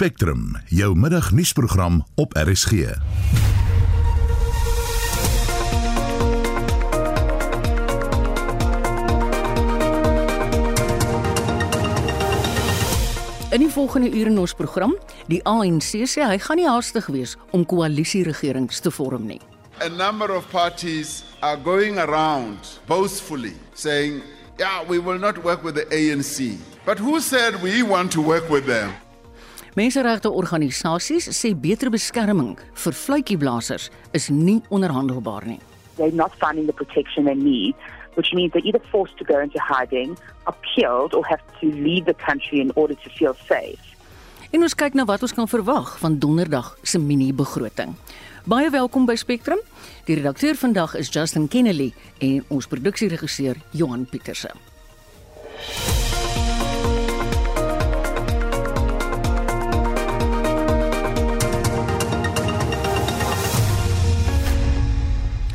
Spectrum, jou middagnuusprogram op RSG. In die volgende uur in ons program, die ANC sê hy gaan nie haastig wees om koalisieregerings te vorm nie. A number of parties are going around boastfully saying, Yeah, we will not work with the ANC. But who said we want to work with them? Menseregte organisasies sê beter beskerming vir fluitjieblassers is nie onderhandelbaar nie. they're not finding the protection they need, which means they're either forced to go into hiding, killed, or have to leave the country in order to feel safe. En ons kyk na wat ons kan verwag van donderdag se mini-begroting. Baie welkom by Spectrum. Die redakteur vandag is Justin Kennedy en ons produksieregisseur Johan Pieterse.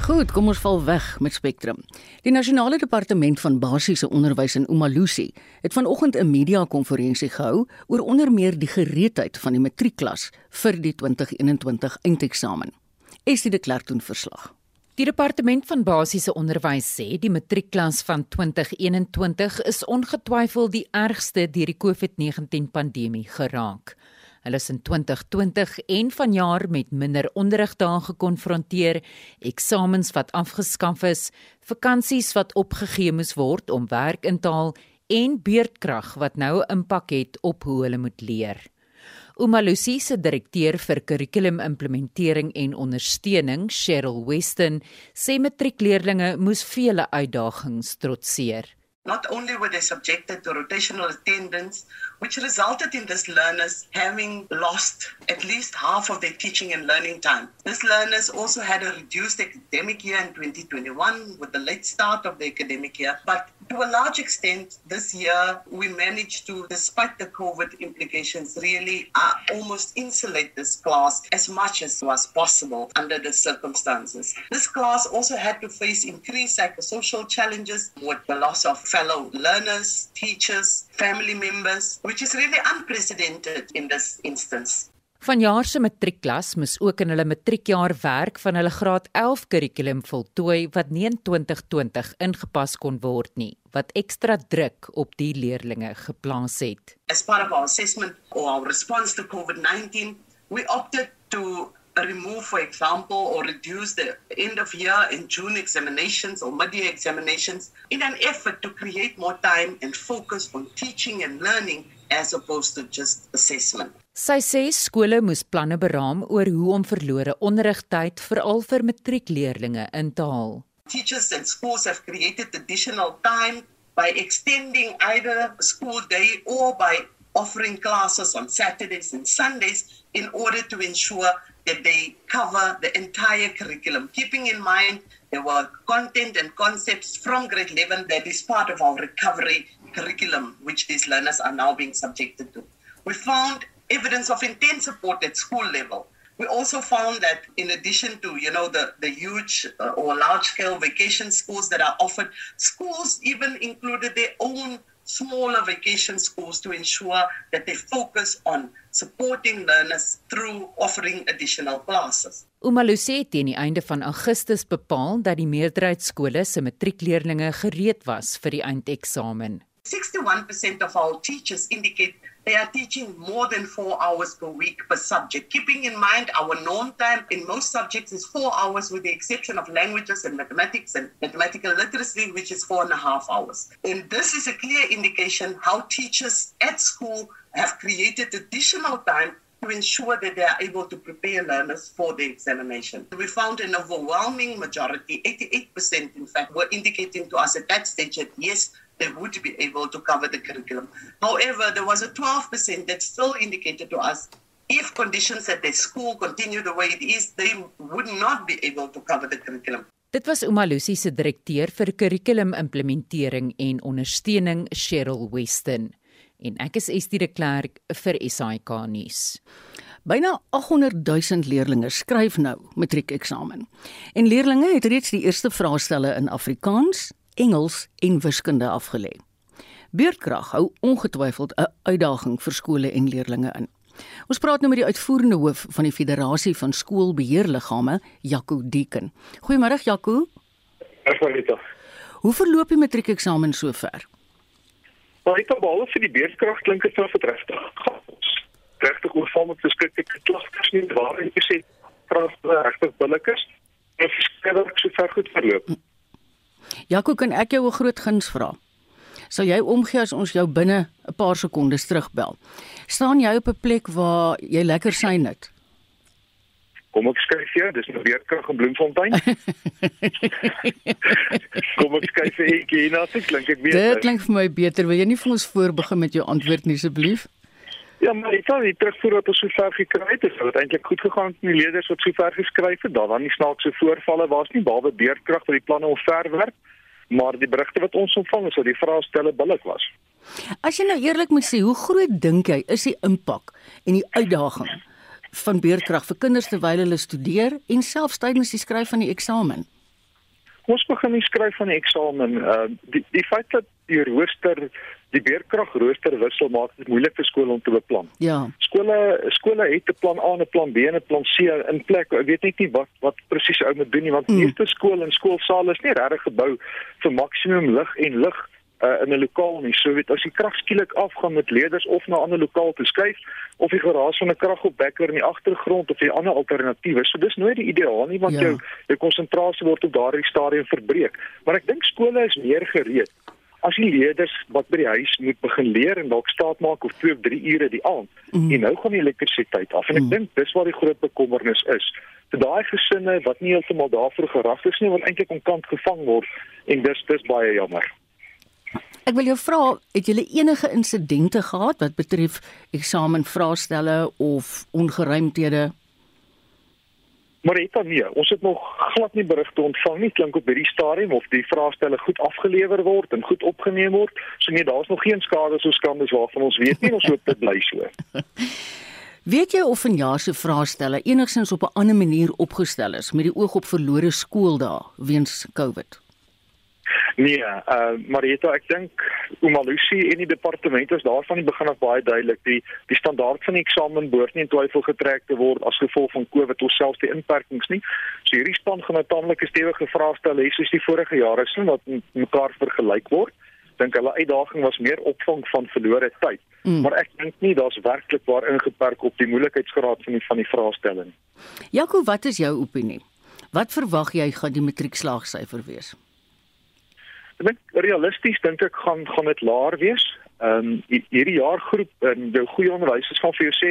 Goed, kom ons val weg met Spectrum. Die Nasionale Departement van Basiese Onderwys in Umalusi het vanoggend 'n media-konferensie gehou oor onder meer die gereedheid van die matriekklas vir die 2021 eindeksamen. Estie de Klerk doen verslag. Die departement van basiese onderwys sê die matriekklas van 2021 is ongetwyfeld die ergste deur die COVID-19 pandemie geraak. Hulle is in 2020 en vanjaar met minder onderrigdae gekonfronteer, eksamens wat afgeskaf is, vakansies wat opgegee moes word om werk in te haal en beurtkrag wat nou 'n impak het op hoe hulle moet leer. Umalusi se direkteur vir kurrikulumimplementering en ondersteuning, Cheryl Weston, sê matriekleerdlinge moes vele uitdagings trotseer. Not only were they subjected to rotational attendance, which resulted in these learners having lost at least half of their teaching and learning time. These learners also had a reduced academic year in 2021 with the late start of the academic year. But to a large extent, this year we managed to, despite the COVID implications, really uh, almost insulate this class as much as was possible under the circumstances. This class also had to face increased psychosocial challenges with the loss of fellow learners, teachers, family members, which is really unprecedented in this instance. Vanjaar se matriekklas moes ook in hulle matriekjaar werk van hulle graad 11 kurrikulum voltooi wat nie in 2020 ingepas kon word nie, wat ekstra druk op die leerdlinge geplaas het. As part of our assessment or our response to COVID 19, we opted to remove, for example, or reduce the end of year and June examinations or mid year examinations in an effort to create more time and focus on teaching and learning as opposed to just assessment. Sy sê skole moes planne beraam oor hoe om verlore onderrigtyd veral vir matriekleerdlinge in te haal. Teachers and schools have created additional time by extending either school day or by offering classes on Saturdays and Sundays in order to ensure that they cover the entire curriculum, keeping in mind there were content and concepts from grade 11 that is part of our recovery curriculum, which these learners are now being subjected to. We found evidence of intense support at school level. We also found that in addition to, you know, the, the huge uh, or large scale vacation schools that are offered, schools even included their own smaller vacation schools to ensure that they focus on supporting learners through offering additional classes. Umalusi het teen die einde van Augustus bepaal dat die meerderheid skole se matriekleerdlinge gereed was vir die eindeksamen. 61% of our teachers indicate they are teaching more than four hours per week per subject. Keeping in mind our norm time in most subjects is four hours, with the exception of languages and mathematics and mathematical literacy, which is four and a half hours. And this is a clear indication how teachers at school have created additional time to ensure that they are able to prepare learners for the examination. We found an overwhelming majority, 88% in fact, were indicating to us at that stage that yes, they would be able to cover the curriculum. However, there was a 12% that still indicated to us if conditions at the school continue the way it is, they would not be able to cover the curriculum. Dit was Umalusi se direkteur vir kurrikulumimplementering en ondersteuning, Cheryl Weston. En ek is Estie de Klerk vir SAK nuus. Byna 800 000 leerders skryf nou matriekeksamen. En leerders het reeds die eerste vraestelle in Afrikaans, Engels en wiskunde afgelê. Beurtkrag hou ongetwyfeld 'n uitdaging vir skole en leerders in. Ons praat nou met die uitvoerende hoof van die Federasie van Skoolbeheerliggame, Jaco Deeken. Goeiemôre Jaco. Goeiemôre. Hoe verloop die matriekeksamen sover? Maar ek behalwe vir die beerdkrag klink dit vir regtig. Regtig oorval met beskikbare klagtes nie waar en jy sê kragte regtig billik is. En verskeidelik so ver goed verloop. Jaco, kan ek jou 'n groot guns vra? Sal jy omgee as ons jou binne 'n paar sekondes terugbel? Staan jy op 'n plek waar jy lekker syn het? Kom ek skryf jou, dis nou weer krag in Bloemfontein. Kom ek skryf vir ek hier na, dit klink ek beter. Dit klink vir my beter. Wil jy nie vir ons voorbegin met jou antwoord nie asseblief? Ja, maar ek sal nie terugvoer wat ons so ver gekry het. Dit het eintlik goed gegaan met die leerders wat so ver geskryf het. Daar was nie snaakse voorvalle was nie, behalwe beerdkrag wat die planne omverwerp, maar die berigte wat ons ontvang is dat die vraestelle billik was. As jy nou eerlik moet sê, hoe groot dink jy is die impak en die uitdaging van beerdkrag vir kinders terwyl hulle studeer en selfs tydens die skryf van die eksamen? Ons begin die skryf van die eksamen. Uh die die feit dat die rooster die beerdkrag rooster wissel maak dit moeilik vir skole om te beplan. Ja. Skole skole het 'n plan A en 'n plan B en 'n plan C in plek. Ek weet net nie wat wat presies ou moet doen nie want die mm. meeste skole en skoolsale is nie regtig gebou vir maksimum lig en lig uh, in 'n lokaal nie. So weet as die krag skielik afgaan met leerders of na 'n ander lokaal toe skuif of die geraas van 'n kragopwekker in die agtergrond of die ander alternatiewe. So dis nooit die ideaal nie want ja. jou jou konsentrasie word op daardie stadium verbreek. Maar ek dink skole is meer gereed. As die leerders wat by die huis moet begin leer en dalk staat maak of 2 of 3 ure die aand mm. en nou gaan die elektrisiteit af en ek mm. dink dis waar die groot bekommernis is vir daai gesinne wat nie heeltemal daarvoor gerig is nie wat eintlik onkant gevang word en dis dis baie jammer. Ek wil jou vra, het julle enige insidente gehad wat betref eksamenvraestelle of ongeruimthede? Dan nie. Ons het nog glad nie berigte ontvang nie. Klink op hierdie stadium of die vraestelle goed afgelewer word en goed opgeneem word. So nee, daar's nog geen skade so skandes waarvan ons weet nie. Ons hoop dit bly so. Weet jy of vanjaar se vraestelle enigsins op 'n ander manier opgestel is met die oog op verlore skooldae weens COVID? Nee, uh Marita, ek dink Umalusi en die departement is daarvan die begin af baie duidelik die die standaard van die eksamen behoort nie in twyfel getrek te word as gevolg van COVID of selfs die inperkings nie. So hierdie span gaan 'n tamelike stewige vraestel hê soos die vorige jare sien wat mekaar vergelyk word. Dink hulle uitdaging was meer opvang van verlore tyd. Mm. Maar ek dink nie daar's werklik waar ingeperk op die moeilikheidsgraad van die van die vraestelling. Jaco, wat is jou opinie? Wat verwag jy gaan die matriekslaagsyfer wees? Ek dink realisties dink ek gaan gaan dit laer wees. Ehm um, hierdie jaar groep in jou goeie onderwysers gaan vir jou sê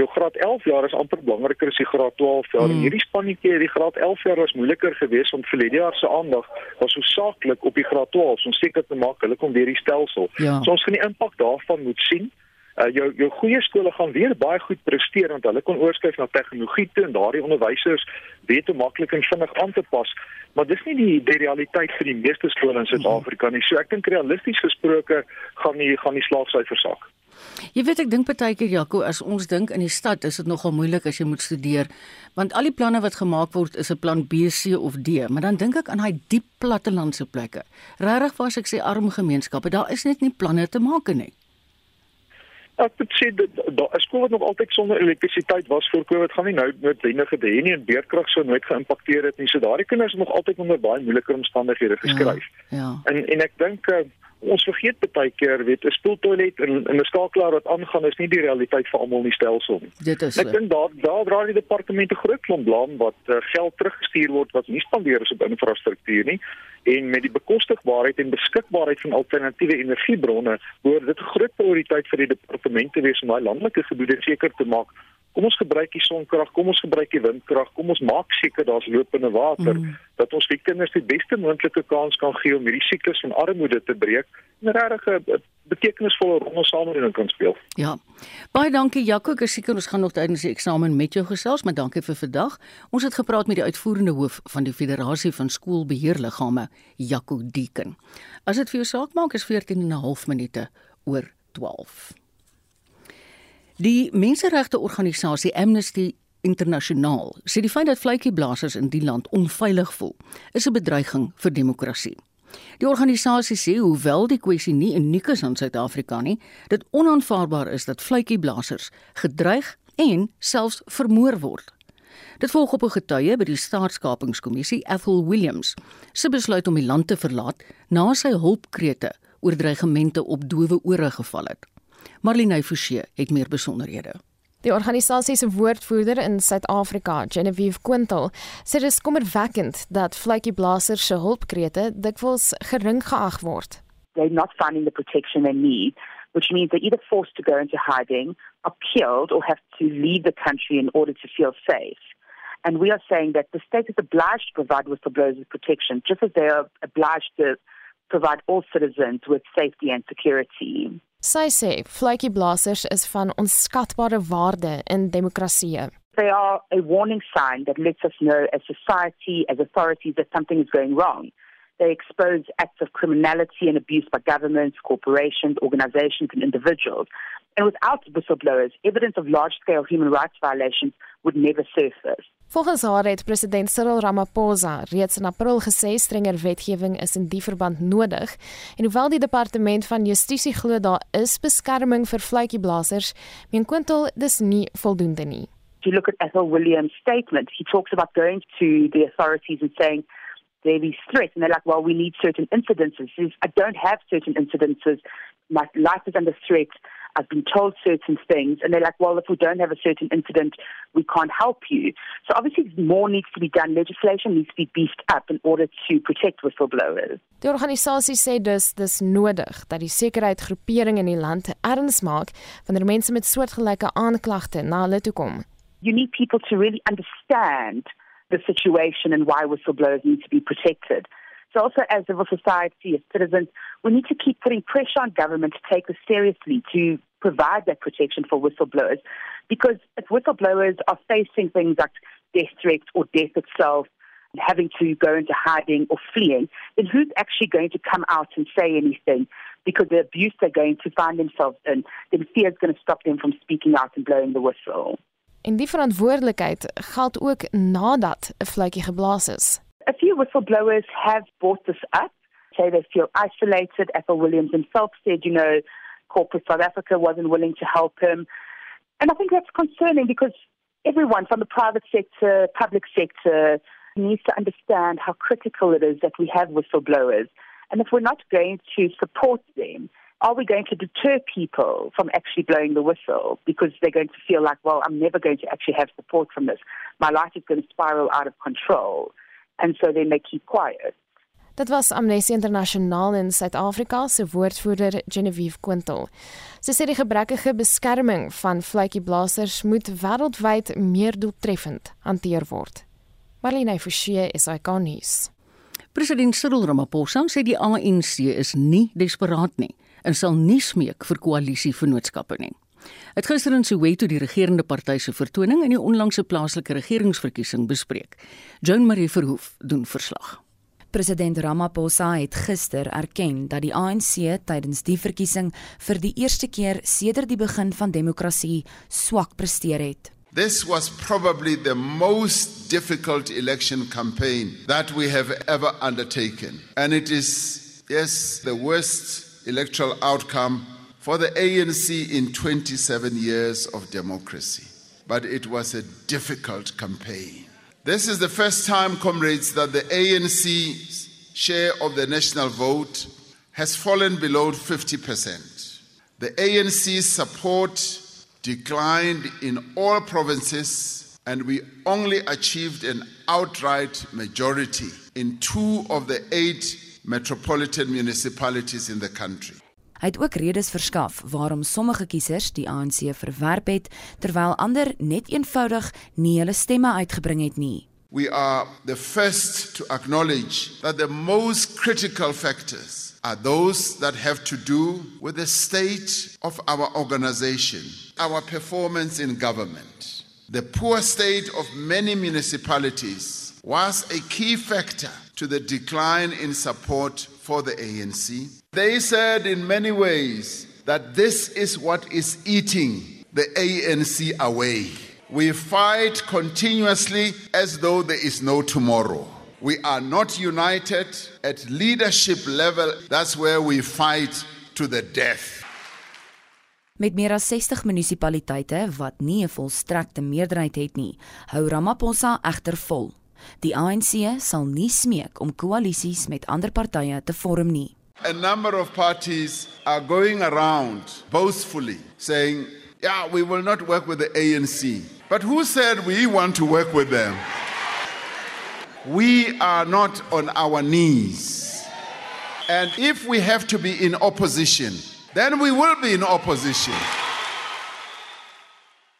jou graad 11 jaar is amper belangriker as die graad 12 jaar. Mm. Hierdie spannetjie, die graad 11 jaar was moeiliker geweest om vir die jaar se aandag was so saaklik op die graad 12 om seker te maak hulle kom weer die stelsel. Ja. So ons gaan die impak daarvan moet sien uh, jou jou goeie skole gaan weer baie goed presteer want hulle kon oorskuif na tegnologie toe en daardie onderwysers weet hoe maklik en vinnig aan te pas. Maar dis nie die die realiteit vir die meeste skole in Suid-Afrika nie. So ek dink realisties gesproke gaan die gaan die slaagsyfer sak. Jy weet ek dink baie keer Jaco as ons dink in die stad is dit nogal moeilik as jy moet studeer want al die planne wat gemaak word is 'n plan B, C of D, maar dan dink ek aan daai diep plattelandse plekke. Regtig was ek sê arm gemeenskappe, daar is net nie planne te maak nie. Ek het sê dat daar is skool wat nog altyd sonder elektrisiteit was voor Covid gaan nie nou noodwendig hê nie en beerdkrag sou nooit geïmpakteer het nie. So daardie kinders nog altyd onder baie moeilike omstandighede geskryf. Ja. ja. En en ek dink uh, ons vergeet baie keer weet 'n spoeltoilet en 'n skakelaar wat aangaan is nie die realiteit vir almal in die stelsel nie. Dit is Ek dink daar daar dra die departement 'n groot klomp blame wat uh, geld teruggestuur word wat nie spandeer is op infrastruktuur nie en met die bekostigbaarheid en beskikbaarheid van alternatiewe energiebronne behoort dit groot prioriteit vir die departement te wees om daai landelike gebiede seker te maak kom ons gebruik die sonkrag, kom ons gebruik die windkrag, kom ons maak seker daar's lopende water mm. dat ons die kinders die beste moontlike kans kan gee om hierdie siklus van armoede te breek en regtig 'n betekenisvolle rol in samelewing kan speel. Ja. Baie dankie Jaco, ek is seker ons gaan nog tydens die eksamen met jou gesels, maar dankie vir vandag. Ons het gepraat met die uitvoerende hoof van die Federasie van Skoolbeheerliggame, Jaco Deeken. As dit vir jou saak maak, is 14 en 'n half minute oor 12. Die menseregte organisasie Amnesty Internasionaal sê die feit dat vletjieblassers in die land onveilig voel, is 'n bedreiging vir demokrasie. Die organisasie sê hoewel die kwessie nie uniek is aan Suid-Afrika nie, dit onaanvaarbaar is dat vletjieblassers gedreig en selfs vermoor word. Dit volg op 'n getuie by die staatskapingskommissie Ethel Williams se besluit om die land te verlaat na sy hulpkrete oor dreigemente op dowe ore geval het. Marlene Forsie het meer besonderhede. Die organisasie se woordvoerder in Suid-Afrika, Genevieve Quintal, sê dit is kommerwekkend dat vletjieblassers se hulpkrete dikwels gering geag word. They're not finding the protection they need, which means they're either forced to go into hiding, are killed, or have to leave the country in order to feel safe. And we are saying that the state is obliged to provide whistleblowers with protection, just as they are obliged to provide all citizens with safety and security. Sy sê vletjieblassers is van onskatbare waarde in demokrasie. They are a warning sign that lets us know as society, as authorities, that something is going wrong. They expose acts of criminality and abuse by governments, corporations, organizations, and individuals. And without whistleblowers, evidence of large scale human rights violations would never surface. Volgens haar het president Cyril Ramaphosa reeds in April gesê strenger wetgewing is in die verband nodig en hoewel die departement van justisie glo daar is beskerming vir vletjieblassers, meen Quintal dis nie voldoende nie. If you look at Ethel Williams' statement, he talks about going to the authorities and saying there are these threats, and they're like, well, we need certain incidences. I don't have certain incidences. My life is under threat. I've been told certain things, and they're like, well, if we don't have a certain incident, we can't help you. So obviously, more needs to be done. Legislation needs to be beefed up in order to protect whistleblowers. Die organisasie sê dus dis nodig dat die sekuriteitsgroepering in die land erns maak wanneer mense met soortgelyke aanklagte na hulle toe kom. You need people to really understand the situation and why whistleblowers need to be protected. So also as civil society, as citizens, we need to keep putting pressure on government to take this seriously, to provide that protection for whistleblowers. Because if whistleblowers are facing things like death threats or death itself, having to go into hiding or fleeing, then who's actually going to come out and say anything? Because the abuse they're going to find themselves in, then fear is going to stop them from speaking out and blowing the whistle. En die verantwoordelikheid geld ook nadat 'n vletjie geblaas is. A few whistleblowers have brought this up, say they feel isolated. Ethel Williams himself said, you know, corporate South Africa wasn't willing to help him. And I think that's concerning because everyone from the private sector, public sector, needs to understand how critical it is that we have whistleblowers. And if we're not going to support them, are we going to deter people from actually blowing the whistle because they're going to feel like, well, I'm never going to actually have support from this. My life is going to spiral out of control. And so then they keep quiet. Dit was Amnesty Internasionaal in Suid-Afrika se woordvoerder Genevieve Quintal. Sy sê die gebrekkige beskerming van vletjieblassers moet wêreldwyd meer doeltreffend hanteer word. Marlene Forsie is ikonies. President Cyril Ramaphosa sê die ANC is nie desperaat nie en sal nie smeek vir koalisievennootskappe nie. Het gister in Soweto die regerende party se vertoning in die onlangse plaaslike regeringsverkiesing bespreek. Joan Marie Verhoef doen verslag. President Ramaphosa het gister erken dat die ANC tydens die verkiesing vir die eerste keer sedert die begin van demokrasie swak presteer het. This was probably the most difficult election campaign that we have ever undertaken. And it is, yes, the worst electoral outcome for the ANC in 27 years of democracy. But it was a difficult campaign. This is the first time, comrades, that the ANC's share of the national vote has fallen below 50%. The ANC's support declined in all provinces, and we only achieved an outright majority in two of the eight metropolitan municipalities in the country. Hy het ook redes verskaf waarom sommige kiesers die ANC verwerp het terwyl ander net eenvoudig nie hulle stemme uitgebring het nie. We are the first to acknowledge that the most critical factors are those that have to do with the state of our organization, our performance in government. The poor state of many municipalities was a key factor to the decline in support for the ANC. They said in many ways that this is what is eating the ANC away. We fight continuously as though there is no tomorrow. we are not united at leadership level, that's where we fight to the death. Met meer as 60 munisipaliteite wat nie 'n volstrekte meerderheid het nie, hou Ramaphosa egter vol. Die ANC sal nie smeek om koalisies met ander partye te vorm nie. A number of parties are going around boastfully saying, "Yeah, we will not work with the ANC." But who said we want to work with them? We are not on our knees. And if we have to be in opposition, then we will be in opposition.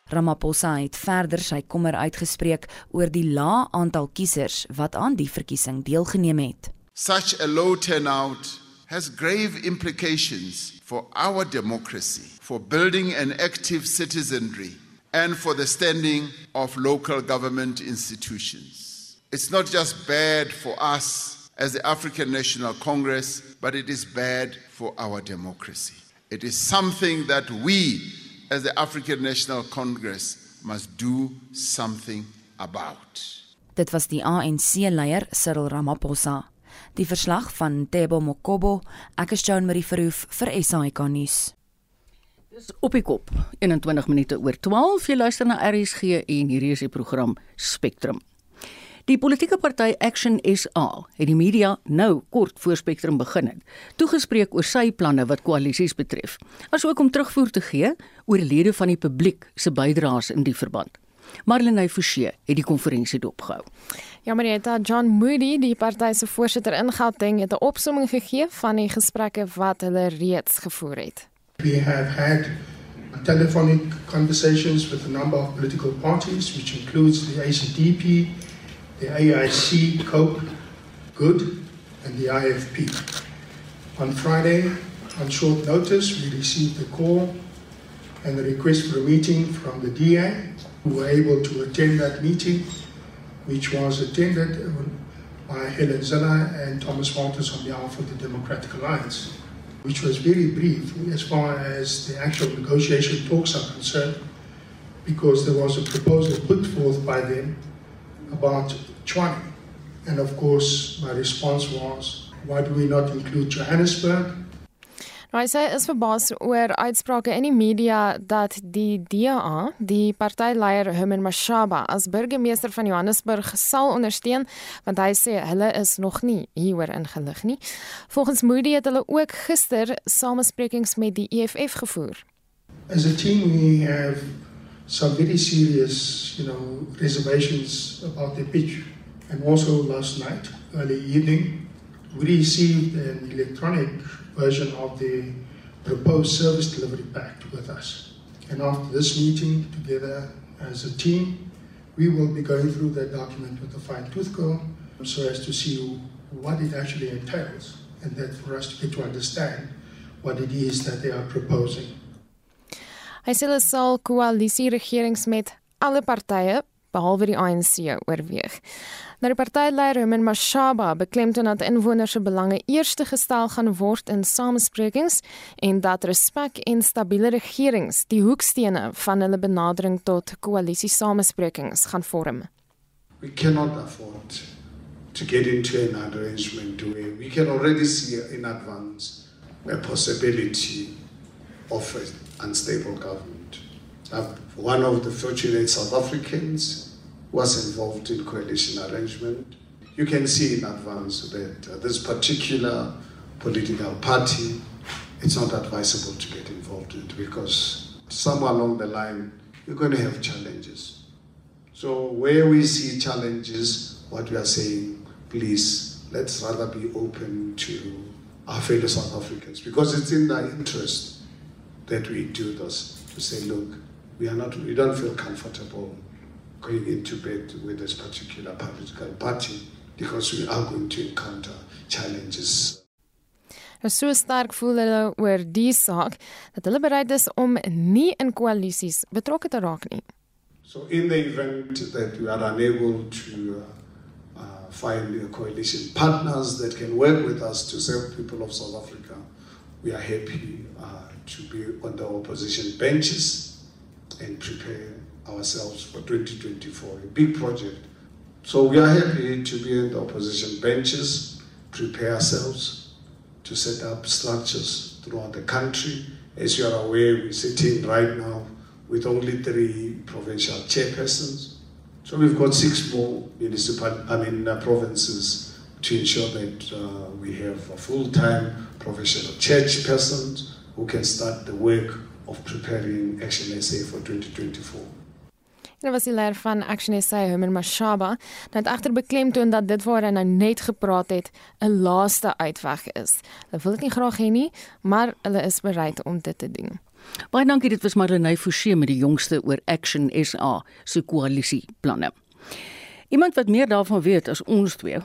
Ramaphosa het verder sy kommer uitgespreek oor die lae aantal kiesers wat aan die verkiesing deelgeneem het. Such a low turnout has grave implications for our democracy, for building an active citizenry, and for the standing of local government institutions. It's not just bad for us as the African National Congress, but it is bad for our democracy. It is something that we, as the African National Congress, must do something about. Dit was die ANC-leier Cyril Ramaphosa. Die verslag van Tebo Mokobo, ek is Joan Marie Verhoef vir SAK nuus. Dis op die kop 21 minute oor 12 jy luister na RSG en hierdie is die program Spectrum. Die politieke party Action SA het die media nou kort voor Spectrum begin het, toegespreek oor sy planne wat koalisies betref, asook om terugvoer te gee oor lede van die publiek se bydraes in die verband. Marlene Forsie het die konferensie dopgehou. Ja, Marieta John Moody, die party se voorsitter in Gauteng, het 'n opsomming gegee van die gesprekke wat hulle reeds gevoer het. We have had telephonic conversations with a number of political parties, which includes the ACDP, the AIC, COPE, GOOD, and the IFP. On Friday, on short notice, we received a call and a request for a meeting from the DA, who were able to attend that meeting, which was attended by Helen Zilla and Thomas Walters on behalf of the Democratic Alliance, which was very brief as far as the actual negotiation talks are concerned, because there was a proposal put forth by them about Chwane. And of course, my response was, why do we not include Johannesburg? Nou, hy sê is verbaas oor uitsprake in die media dat die DA, die partyleier Herman Mashaba as burgemeester van Johannesburg sal ondersteun, want hy sê hulle is nog nie hieroor ingelig nie. Volgens Moody het hulle ook gister samesprekings met die EFF gevoer. As a team we have some very serious, you know, reservations about the pitch. And also last night, early evening, we received an electronic version of the proposed service delivery pact with us. And after this meeting, together as a team, we will be going through that document with a fine tooth comb so as to see what it actually entails and that for us to get to understand what it is that they are proposing. Hy sê hulle sal koalisie regerings met alle partye behalwe die ANC oorweeg. Nou die partyleier Herman Mashaba beklemtoon dat inwoners se belange eerste gestel gaan word in samesprekings en dat respek en stabiele regerings die hoekstene van hulle benadering tot koalisie samesprekings gaan vorm. We cannot afford to get into an arrangement where we can already see in advance a possibility of an unstable government. Uh, one of the fortunate South Africans was involved in coalition arrangement. You can see in advance that uh, this particular political party, it's not advisable to get involved in it because somewhere along the line, you're going to have challenges. So where we see challenges, what we are saying, please, let's rather be open to our fellow South Africans because it's in their interest that we do this to say, look, we are not, we don't feel comfortable going into bed with this particular political party because we are going to encounter challenges. So sterk voel hulle oor die saak dat hulle bereid is om nie in koalisies betrokke te raak nie. So in the event that we are unable to uh, uh, find coalition partners that can work with us to serve people of South Africa, we are happy uh, to be on the opposition benches and prepare ourselves for 2024, a big project So we are happy to be in the opposition benches, prepare ourselves to set up structures throughout the country. As you are aware, we're sitting right now with only three provincial chairpersons. So we've got six more municipal, I mean, uh, provinces to ensure that uh, we have a full-time professional church persons who can start the work of preparing Action SA for 2024. Dit was die leier van Action SA, Homer Mashaba, wat agter beklemtoon dat dit waar hy nou net gepraat het, 'n laaste uitweg is. Hulle wil dit nie graag hê nie, maar hulle is bereid om dit te doen. Baie dankie, dit was Marlenae Forsie met die jongste oor Action SA se koalisieplanne. Iemand wat meer daarvan weet as ons twee,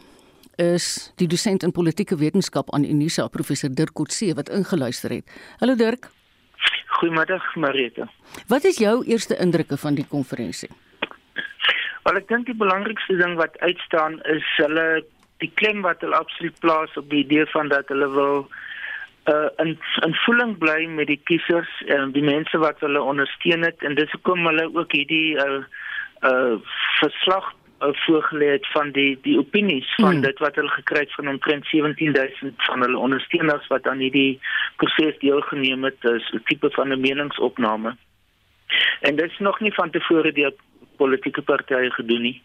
is die dosent in politieke wetenskap aan Unisa, professor Dirk Coetzee wat ingeluister het. Hallo Dirk. Goeiemiddag Marita. Wat is jou eerste indrukke van die konferensie? Wel ek dink die belangrikste ding wat uitstaan is hulle die klem wat hulle absoluut plaas op die idee van dat hulle wil uh in in voeling bly met die kiesers en die mense wat hulle ondersteun het en dis hoekom hulle ook hierdie uh uh verslag uh, voorgelê het van die die opinies van hmm. dit wat hulle gekry het van omtrent 17000 van hulle ondersteuners wat aan hierdie proses deelgeneem het is 'n tipe van 'n meningsopname. En dit is nog nie van tevore deur politieke partye gedoen nie.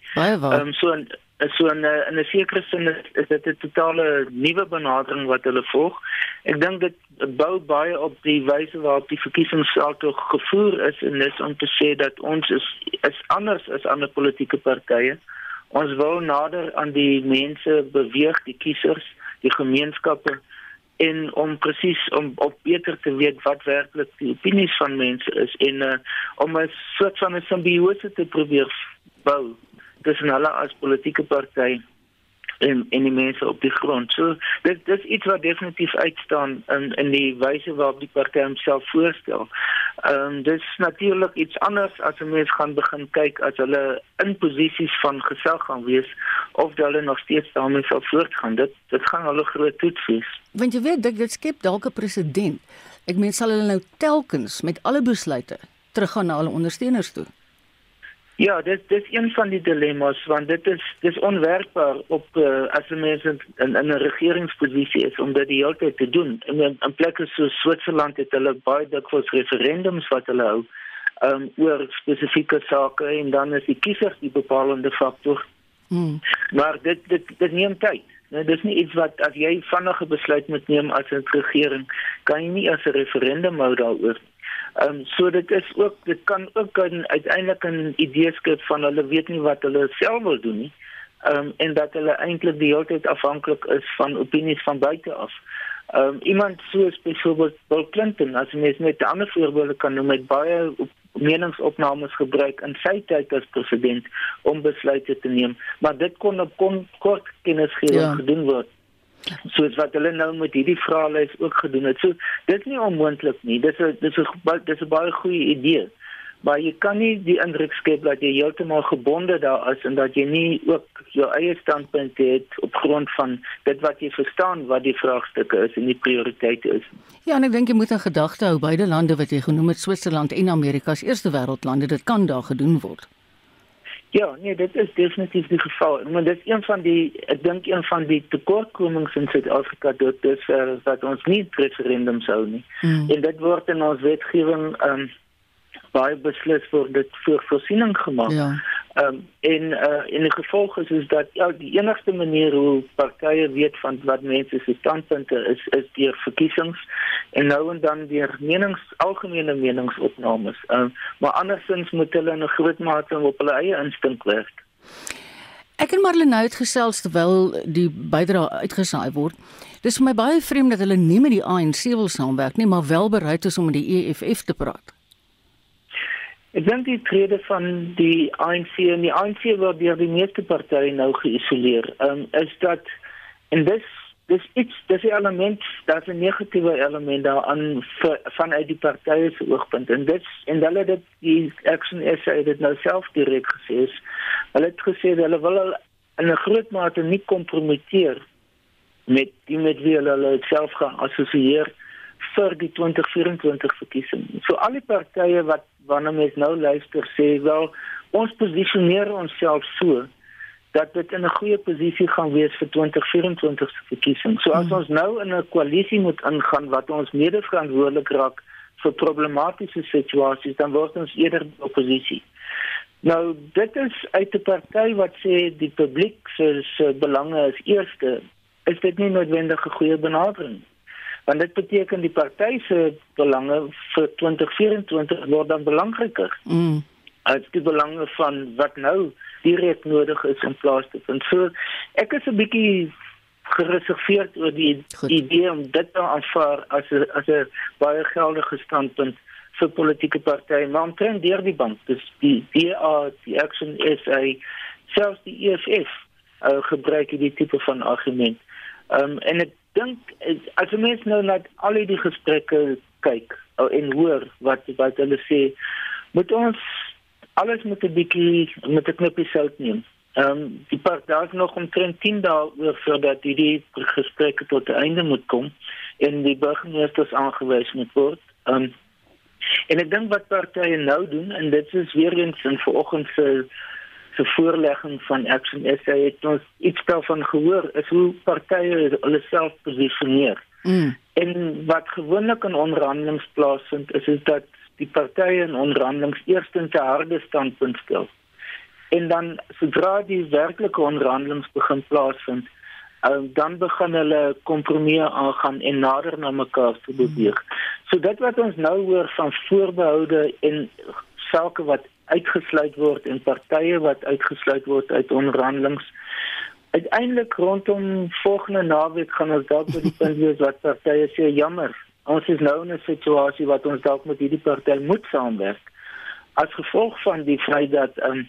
Ehm um, so in so in 'n in 'n sekere sin is, is dit 'n totale nuwe benadering wat hulle volg. Ek dink dit bou baie op die wyse waarop die verkiesingssaldo gevoer is en dis om te sê dat ons is is anders as ander politieke partye. Ons wil nader aan die mense beweeg, die kiesers, die gemeenskappe en om presies om op beter te weet wat werklik die opinies van mense is en uh, om 'n soort van 'n simbiose te probeer bou tussen hulle as politieke partye en en die mense op die grond. So dit dis iets wat definitief uitstaan in in die wyse waarop die party homself voorstel. Ehm um, dis natuurlik iets anders as 'n mens gaan begin kyk as hulle in posisies van gesag gaan wees of hulle nog steeds daarmee sal voortgaan. Dit dit gaan hulle groot toets wees. Want jy weet dit, dit skep dalk 'n presedent. Ek meen sal hulle nou telkens met alle besluite teruggaan na hulle ondersteuners toe. Ja, dit dis een van die dilemma's want dit is dis onwerkbaar op uh, as 'n mens in in 'n regeringsposisie is om dit die hele tyd te doen. In 'n plek so Switserland het hulle baie dikwels referendums wat hulle hou um, oor spesifieke sake en dan is die kiesers die bepalende faktor. Hmm. Maar dit dit dit neem tyd. Nou dis nie iets wat as jy vinnige besluit moet neem as 'n regering, kan jy nie as 'n referendum hou daaroor Ehm um, so dit is ook dit kan ook uiteindelik 'n idee skep van hulle weet nie wat hulle self wil doen nie. Ehm um, en dat hulle eintlik die hele tyd afhanklik is van opinies van buite af. Ehm um, iemand soos byvoorbeeld Bill Clinton as mens net ander voorbeelde kan noem met baie meningsopnames gebruik in sy tyd as president om besluite te neem, maar dit kon op kon kort kennisgewing ja. gedoen word soos wat hulle nou met hierdie vraelys ook gedoen het. So dit is nie onmoontlik nie. Dis 'n dis 'n dis 'n baie goeie idee. Maar jy kan nie die indruk skep dat jy heeltemal gebonde daar is en dat jy nie ook jou eie standpunt het op grond van dit wat jy verstaan wat die vraagstukke is en die prioriteite is. Ja, en ek dink jy moet in gedagte hou beide lande wat jy genoem het, Switserland en Amerika as eerste wêreldlande, dit kan daar gedoen word. Ja, nee, dit is definitief die geval. Maar dit is een van die ek dink een van die tekortkomings in Suid-Afrika dat dis uh, dat ons nie referendum sou nie. Hmm. En dit word in ons wetgewing ehm um, baie beslis word dit voor voorsiening gemaak. Ja. Ehm um, en uh in die gevolg is is dat ja die enigste manier hoe partye weet van wat mense se standpunte is is deur verkiesings en nou en dan deur menings algemene meningsopnames. Ehm um, maar andersins moet hulle in 'n groot mate op hulle eie instink werk. Ek en Marlene het gesels terwyl die bydra uitgesaai word. Dis vir my baie vreemd dat hulle nie met die ANC wil saamwerk nie, maar wel bereid is om met die EFF te praat. Ek dink die trede van die ANC en die ANC word deur die meeste partye nou geïsoleer. Ehm um, is dat en dis dis iets dis 'n element, daar's 'n negatiewe element daaraan vanuit die partye se oogpunt en dit en hulle dit die Action SA het nou self direk gesê. Is, hulle het gesê hulle wil al in 'n groot mate nie kompromiteer met die met wie hulle self gaan assosieer vir die 2024 verkiesing. So al die partye wat wanneer mens nou luister sê wel ons posisioneer onsself so dat dit in 'n goeie posisie gaan wees vir 2024 se verkiesing. So as mm. ons nou in 'n koalisie moet ingaan wat ons mede verantwoordelik raak vir problematiese situasies, dan word ons eerder oppositie. Nou dit is uit 'n party wat sê die publiek se se belange is eerste, is dit nie noodwendig 'n goeie benadering. Want dit beteken die party se belange vir 2024 word dan belangriker. Mm. As die belange van wat nou direk nodig is in plaas te vind. So ek is 'n bietjie gereserveerd oor die Goed. idee om dit te aanvaar as 'n as 'n baie geldige standpunt vir politieke partye, maar omtrent deur die bank, dis die DA, die Action SA, selfs die EFF uh, gebruik hierdie tipe van argument. Ehm um, en ek dink as jy mens nou net al die gesprekke kyk uh, en hoor wat wat hulle sê, moet ons alles met 'n bietjie met 'n knippie sout neem. Ehm um, die part daar is nog omtrent 10 dae oor voordat hierdie gesprekke tot einde moet kom en die burgemeesters aangewys moet word. Ehm um, en ek dink wat partye nou doen en dit is weer eens in vanoggend se se voorlegging van Action SA het ons iets daarvan gehoor is hoe partye hulle self posisioneer. Mm. En wat gewoonlik in onderhandelinge plaasvind is is dat die partye in onderhandelinge eerstens 'n harde standpunt stel. En dan sodra die werklike onderhandelinge begin plaasvind, um, dan begin hulle kompromieë aangaan en nader na mekaar te beweeg. So dit wat ons nou hoor van voorbehoude en sake wat uitgesluit word en partye wat uitgesluit word uit onderhandelinge Uiteindelik rondom volgende naweek gaan ons dalk by die punt wees wat partye sê jammer, ons is nou in 'n situasie wat ons dalk met hierdie party moet saamwerk. As gevolg van die feit dat um,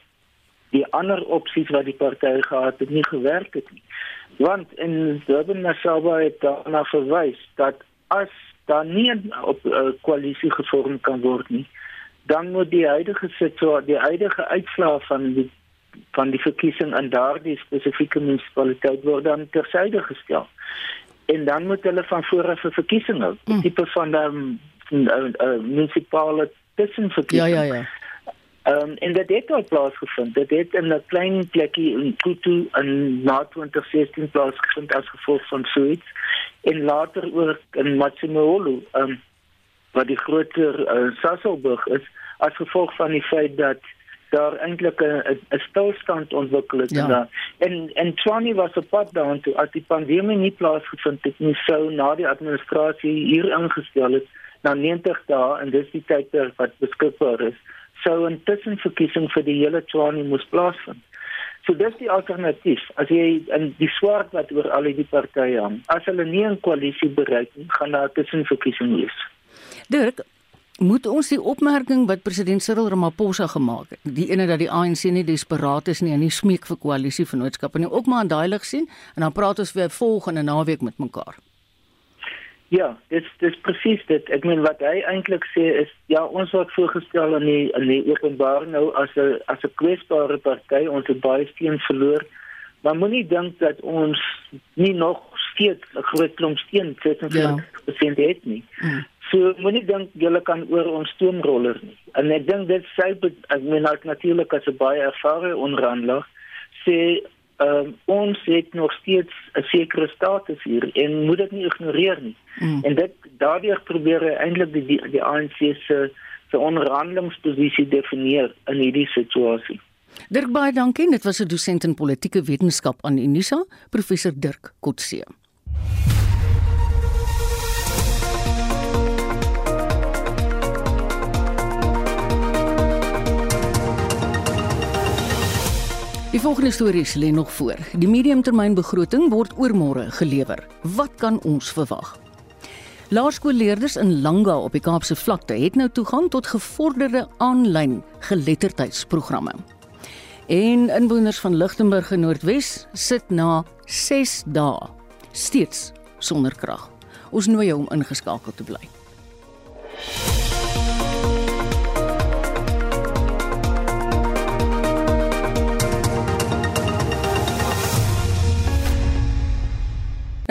die ander opsies wat die party gehad het nie gewerk het nie. Want in Durban Nasaba het daarna verwys dat as daar nie 'n uh, koalisie gevorm kan word nie dan moet die huidige situasie die huidige uitslae van die van die verkiesing in daardie spesifieke munisipaliteit word dan tersyde gestel en dan moet hulle van vooraf 'n verkiesing hou. Mm. Tipe van 'n um, munisipale tussenverkiesing. Ja ja ja. Ehm um, en dit het al plaasgevind. Dit het in 'n klein plekkie in Kutu in na 2016 plaasgevind as gevolg van suits en later ook in Matsimolo, ehm um, wat die groter uh, Sasolburg is as gevolg van die feit dat daar eintlik 'n stilstand ontwikkel het ja. daar. En en Tony was op pad daartoe as die pandemie nie plaasgevind het nie sou na die administrasie hier ingestel het na 90 dae en dis die tyd wat beskikbaar is sou 'n tussenverkiesing vir die hele Tony moes plaasvind. So dis die alternatief. As jy in die swart wat oor al die partye hang, as hulle nie 'n koalisie bereik nie, gaan daar 'n tussenverkiesing wees. Dirk, moet ons die opmerking wat president Cyril Ramaphosa gemaak het, die ene dat die ANC nie desperaat is nie en nie smeek vir koalisievennootskappe nie, ook maar in daai lig sien en dan praat ons weer volgende naweek met mekaar. Ja, dit dis presies dit. Ek meen wat hy eintlik sê is ja, ons word voorgestel aan die aan die openbaar nou as 'n as 'n kwesbare party, ons het baie steen verloor. Maar moenie dink dat ons nie nog steeds 'n groot klomp steen het en ja. het nie. Mm. So moenie dink julle kan oor ons stoomroller nie. En ek dink dit sê ek meen natuurlik as 'n baie ervare onderhandelaar sê um, ons het nog steeds 'n sekere status hier en moet dit nie ignoreer nie. Mm. En dit daardeur probeer hy eintlik die die, die ANC se se onderhandelingsposisie definieer in hierdie situasie. Dirk baie dankie. Dit was 'n dosent in politieke wetenskap aan Unisa, professor Dirk Kotse. Volgende stories lê nog voor. Die mediumtermynbegroting word oormôre gelewer. Wat kan ons verwag? Laerskoolleerders in Langa op die Kaapse vlakte het nou toegang tot gevorderde aanlyn geletterdheidsprogramme. En inwoners van Lichtenburg in Noordwes sit na 6 dae steeds sonder krag. Ons nooi jou om ingeskakel te bly.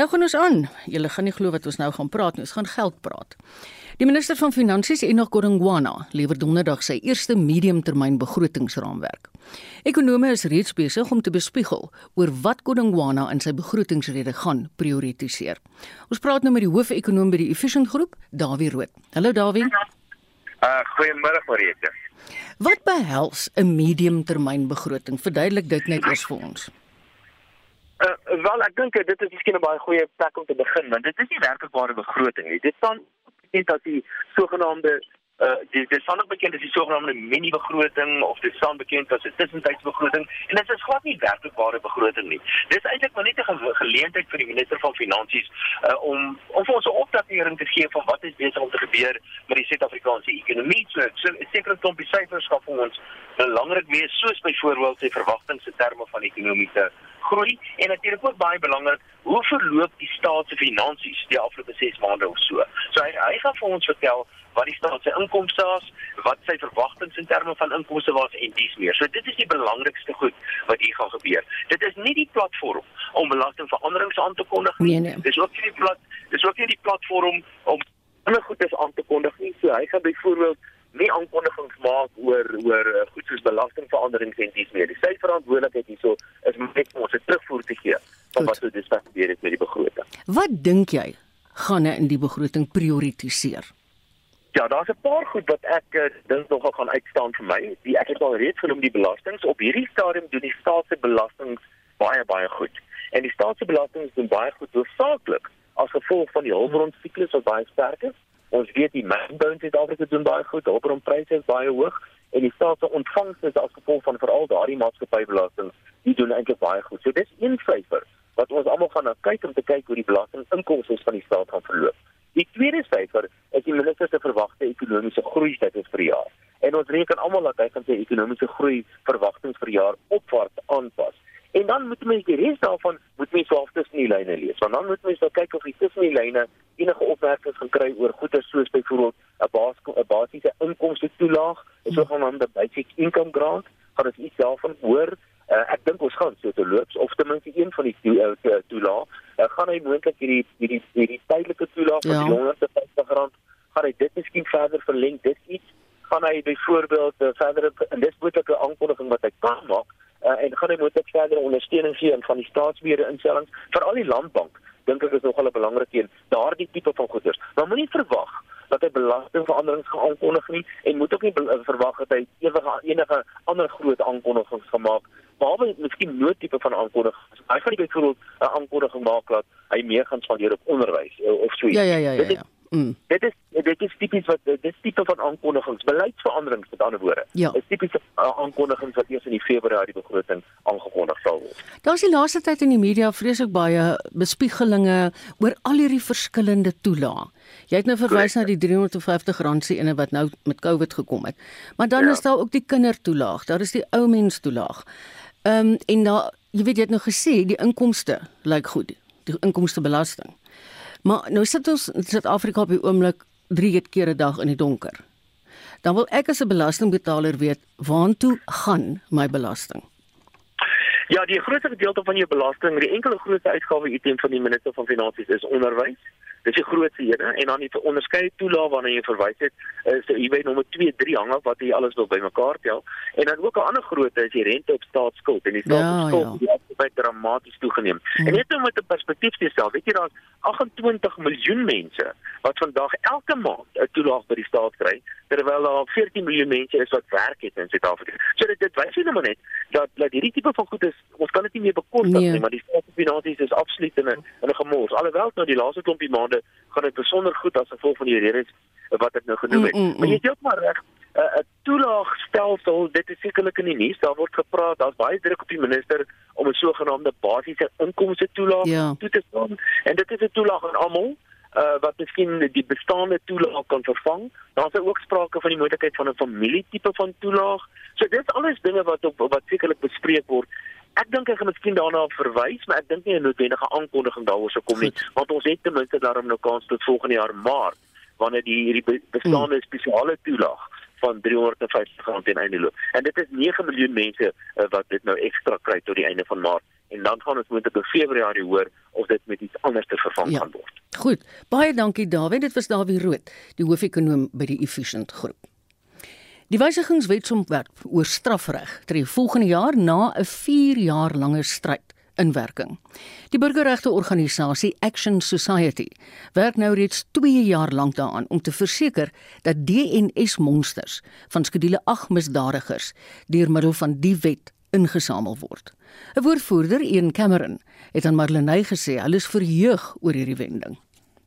Nou gaan ons aan. Julle gaan nie glo wat ons nou gaan praat nie. Ons gaan geld praat. Die minister van Finansies, Enoch Godongwana, lewer donderdag sy eerste mediumtermyn begrotingsraamwerk. Ekonome is reeds besig om te bespiegel oor wat Godongwana in sy begrotingsrede gaan prioritiseer. Ons praat nou met die hoofekonoom by die Efficient Groep, Dawie Rood. Hallo Dawie. Uh goeiemôre Mariette. Wat behels 'n mediumtermynbegroting? Verduidelik dit net eers vir ons. Uh wel ek dink dit is miskien 'n baie goeie plek om te begin want dit is nie werkbare begroting nie. Dit staan net as die sogenaamde uh die staan ook bekend as die sogenaamde mini begroting of dit staan bekend as 'n tussentydbegroting en dit is glad nie werkbare begroting nie. Dis eintlik maar net 'n ge geleentheid vir die minister van finansies uh om om vir ons 'n opdatering te gee van wat is besig om te gebeur met die Suid-Afrikaanse ekonomie. So, so 'n sekere klompie syfers vir ons belangrik wees soos byvoorbeeld sy verwagtinge in terme van ekonomiese groei en natuurlik ook baie belangrik hoe verloop die staat se finansies die afgelope 6 maande of so. So hy hy gaan vir ons vertel wat die staat se inkomste is, wat sy verwagtinge in terme van inkomste was en dies meer. So dit is die belangrikste goed wat hier gaan gebeur. Dit is nie die platform om belastingveranderings aan te kondig nie. Nee, nee. Dis ook nie die plat dis ook nie die platform om ander goedes aan te kondig nie. So hy gaan byvoorbeeld nie aankondigings maak oor oor uh, goed soos belastingveranderings en dies meer. Die sy verantwoordelikheid hierso is net om ons 'n terugvoer te gee van wat wat gebeur het met die begroting. Wat dink jy gaan in die begroting prioritiseer? Ja, daar's 'n paar goed wat ek uh, dink nogal gaan uitstaan vir my. Die ek het al reeds genoem die belastings. Op hierdie stadium doen die staat se belastings baie baie goed. En die staat se belastings doen baie goed hoofsaaklik as gevolg van die hulpbronsiklus wat baie sterk is. Ons weet die mynbou in Suid-Afrika doen baie goed, hulpbronpryse is baie hoog en die staat se ontvangs is as gevolg van veral daardie maatskappybelastings, die doen eintlik baie goed. So dis een syfer wat ons almal gaan na kyk om te kyk hoe die belastinginkomste van die staat gaan verloop. Die tweede syfer is die minister se verwagte ekonomiese groei syfers vir die jaar. En ons reken almal dat hy gaan sy ekonomiese groei verwagtinge vir die jaar opwaarts aanpas. En dan moet mense die res daarvan moet mense self tussen die lyne lees. Want dan moet mense nou kyk of jy tussen die lyne enige opmerkings gaan kry oor goeder soos byvoorbeeld 'n baas 'n basiese inkomste toelaag, 'n sogenaamde basic income grant, gaan dit iets daarvan hoor. Uh, ek dink ons gaan so te loops of ten minste een van die toelaag to, to, uh, gaan hy moontlik hierdie hierdie hierdie tydelike toelaag van ja. 150 rand gaan hy dit miskien verder verleng dit iets? Gaan hy byvoorbeeld uh, verder en dis moontlike aankondiging wat hy kan maak uh, en gaan hy moontlik verder ondersteuning gee van die staatsbeheerde instellings vir al die landbank dink ek is nogal 'n belangrike een daardie tipe van goederes maar moenie verwag dat hy belastingveranderings gaan aankondig nie en moet ook nie verwag dat hy enige enige ander groot aankondigings gaan maak behalwe miskien noodtipe van aankondigings. Hy gaan nie byvoorbeeld 'n aankondiging maak dat hy meer gaan spandeer op onderwys eh, of so iets. Ja ja ja ja. ja. Mm. Dit is dit is tipies wat dit tipe van aankondigings, beleidsveranderings met ander woorde. Ja. Is tipies uh, aankondigings wat eers in die Februarie begroting aangekondig. Daar's die laaste tyd in die media vreeslik baie bespiegelinge oor al hierdie verskillende toelae. Jy het nou verwys na die R350 se ene wat nou met COVID gekom het. Maar dan ja. is daar ook die kindertoelaag, daar is die ou mens toelaag. Ehm um, en daar jy weet jy het nou gesê die inkomste lyk goed, die inkomstebelasting. Maar nou sit ons in Suid-Afrika op die oomblik 3 keer 'n dag in die donker. Dan wil ek as 'n belastingbetaler weet, waartoe gaan my belasting? Ja, die grootste gedeelte van jou belasting, die enkele grootste uitgawe item van die minister van finansies is onderwys. Dis die grootste ene en dan die onderskeie toelaag waarna jy verwys het, is jy weet nommer 2, 3 hang af wat jy alles wil bymekaar tel. En dan ook 'n ander grootte is die rente op staatsskuld en die staatsskuld ja, ja. het baie dramaties toegeneem. Hmm. En net om met 'n perspektief te stel, weet jy daar's 28 miljoen mense wat vandag elke maand 'n toelaag by die staat kry, terwyl daar 14 miljoen mense is wat werk het in Suid-Afrika. So dit dit wys net maar net dat dat hierdie tipe van goed is, ons kan dit nie meer bekostig nee. nie, maar die staatsfinansies is absoluut in 'n in 'n gemors. Alhoewel nou die laaste klompie maande gaan dit besonder goed as gevolg van die redes wat ek nou genoem het. Mm, mm, mm. Maar jy het maar reg 'n toelaagstelsel, dit is sekerlik in die nuus. Daar word gepraat, daar's baie druk op die minister om 'n sogenaamde basiese inkomste toelaag ja. toe te staan. En dit is 'n toelaag aan almal uh wat miskien die bestaande toelaag kan vervang. Daar's ook sprake van die moontlikheid van 'n familietipe van toelaag. So dis alles dinge wat op wat sekerlik bespreek word. Ek dink ek gaan miskien daarna verwys, maar ek dink nie 'n noodwendige aankondiging daaroor sou kom nie, want ons het ten minste daarom nou kans tot volgende jaar Maart wanneer die hierdie bestaande hmm. spesiale toelaag van 350 rand teen einde loop. En dit is 9 miljoen mense uh, wat dit nou ekstra kry tot die einde van Maart en dan gaan ons moontlik in Februarie hoor of dit met iets anders te vervang ja. kan word. Goed. Baie dankie Dawie. Dit was Dawie Rood, die hoofekonoom by die Efficient Groep. Die wysigingswetsontwerp oor strafreg tree volgende jaar na 'n 4 jaar lange stryd in werking. Die burgerregte organisasie Action Society werk nou reeds 2 jaar lank daaraan om te verseker dat DNS monsters van skedule 8 misdadigers deur middel van die wet ingesamel word. 'n Woordvoerder, Ian Cameron, het aan Marlenae gesê hulle is verheug oor hierdie wending.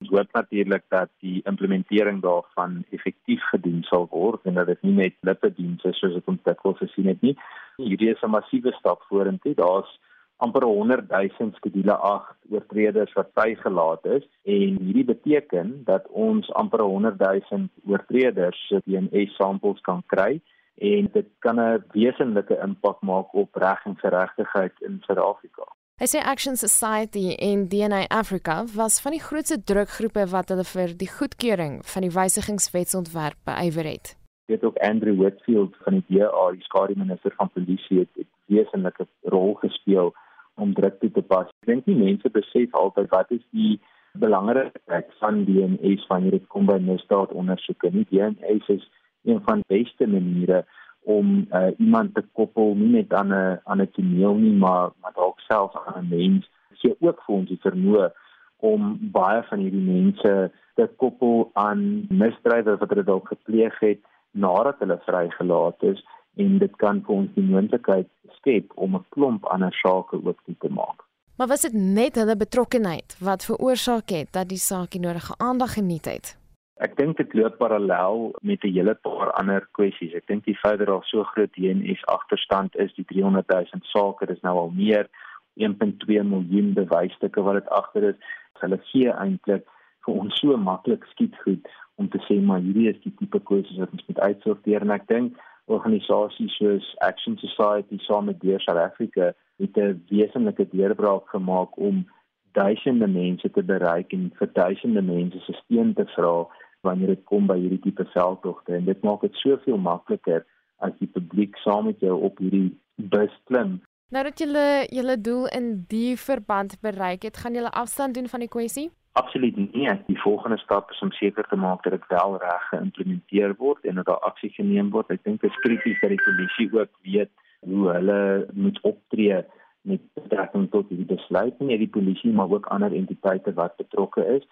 Ons hoop natuurlik dat die implementering daarvan effektief gedoen sal word en dat dit nie net lippe diens is soos dit ons dit wil gesien het nie. Hierdie is 'n massiewe stap vorentoe. Daar's amper 100 000 skedule 8 oortreders wat vrygelaat is en hierdie beteken dat ons amper 100 000 oortreders se DNA samples kan kry en dit kan 'n wesenlike impak maak op reg en geregtigheid in Suid-Afrika. Hy sê Action Society en DNA Africa was van die grootste drukgroepe wat hulle vir die goedkeuring van die wysigingswetsontwerp beywer het. Dit ook Andrew Whitfield van die DA, die skare minister van polisie het 'n wesenlike rol gespeel om druk te pas. Ek dink nie mense besef altyd wat is die belangrikheid van DNS wanneer dit kom by misdaadondersoeke nie. DNS is een van die beste maniere om uh, iemand te koppel nie net aan 'n aan 'n toneel nie, maar maar dalk self aan 'n mens. Dit gee ook vir ons die vermoë om baie van hierdie mense te koppel aan misdrywe wat hulle dalk gepleeg het nadat hulle vrygelaat is en dit kan vir ons die moontlikheid skep om 'n klomp ander sake ook te maak. Maar was dit net hulle betrokkeheid wat veroorsaak het dat die saak die nodige aandag geniet het? Ek dink dit loop parallel met 'n hele paar ander kwessies. Ek dink die feit dat daar so groot DNS agterstand is, die 300 000 sake, dis nou al meer 1.2 miljoen bewysstukke wat dit agter is. Hulle gee eintlik vir ons so maklik skiet goed om te sê maar hierdie is die tipe kwessies wat ons moet uitsorteer en ek dink organisasies soos Action Society saam met Deur South Africa het 'n wesenlike deurbraak gemaak om duisende mense te bereik en vir duisende mense se steun te vra wanneer dit kom by hierdie tipe veldtogte en dit maak dit soveel makliker as die publiek saam met jou op hierdie bus klim. Nou dat julle julle doel in die verband bereik het, gaan julle afstand doen van die kwessie? Absoluut nie. Die volgende stap is om seker te maak dat dit wel reg geïmplementeer word en dat daar aksie geneem word. Ek dink dit is krities dat die polisie ook weet hoe hulle moet optree met betrekking tot hierdie besluit. Nie die polisie maar ook ander entiteite wat betrokke is.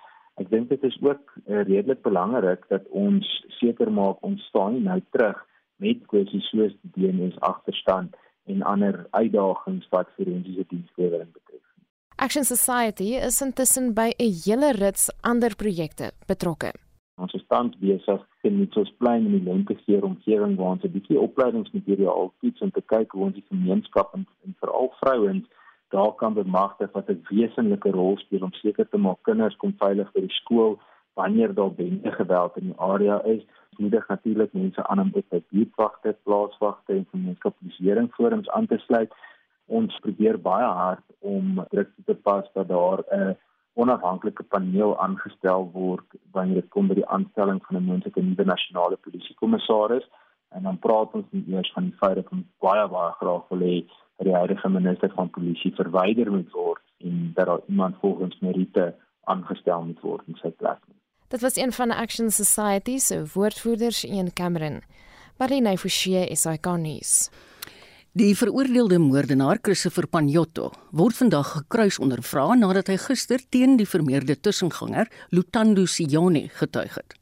Ek dink dit is ook uh, redelik belangrik dat ons seker maak ons staan nie nou terug met kwessies soos die DNS agterstand en ander uitdagings wat forensiese dienslewering betref. Action Society is intussen by 'n hele rits ander projekte betrokke. Ons is tans besig in Mitchells Plain in die Lentegeer omgewing waar ons 'n bietjie opleidingsmateriaal toets om te kyk hoe ons die gemeenskap en, en veral vrouens daar kan bemagtig wat 'n wesenlike rol speel om seker te maak kinders kom veilig by die skool wanneer daar bende geweld in die area is. Moedig natuurlik mense aan om by buurtwagte, plaaswagte en gemeenskapsbeheering forums aan te sluit ons probeer baie hard om druk te pas dat daar 'n onafhanklike paneel aangestel word wanneer dit kom by die aanstelling van 'n moontlike nuwe nasionale polisiekommissaris en dan praat ons nie eers van die feit dat ons baie baie graag wil hê dat die huidige minister van polisie verwyder moet word en dat daar iemand volgens meriete aangestel moet word in sy plek. Dit was een van Action Society se woordvoerders in Cameron. Marlene Forsie is ikonies. Die veroordeelde moordenaar Christopher Panjotto word vandag gekruis ondervra nadat hy gister teen die vermeerde tussenganger Lutando Sione getuig het.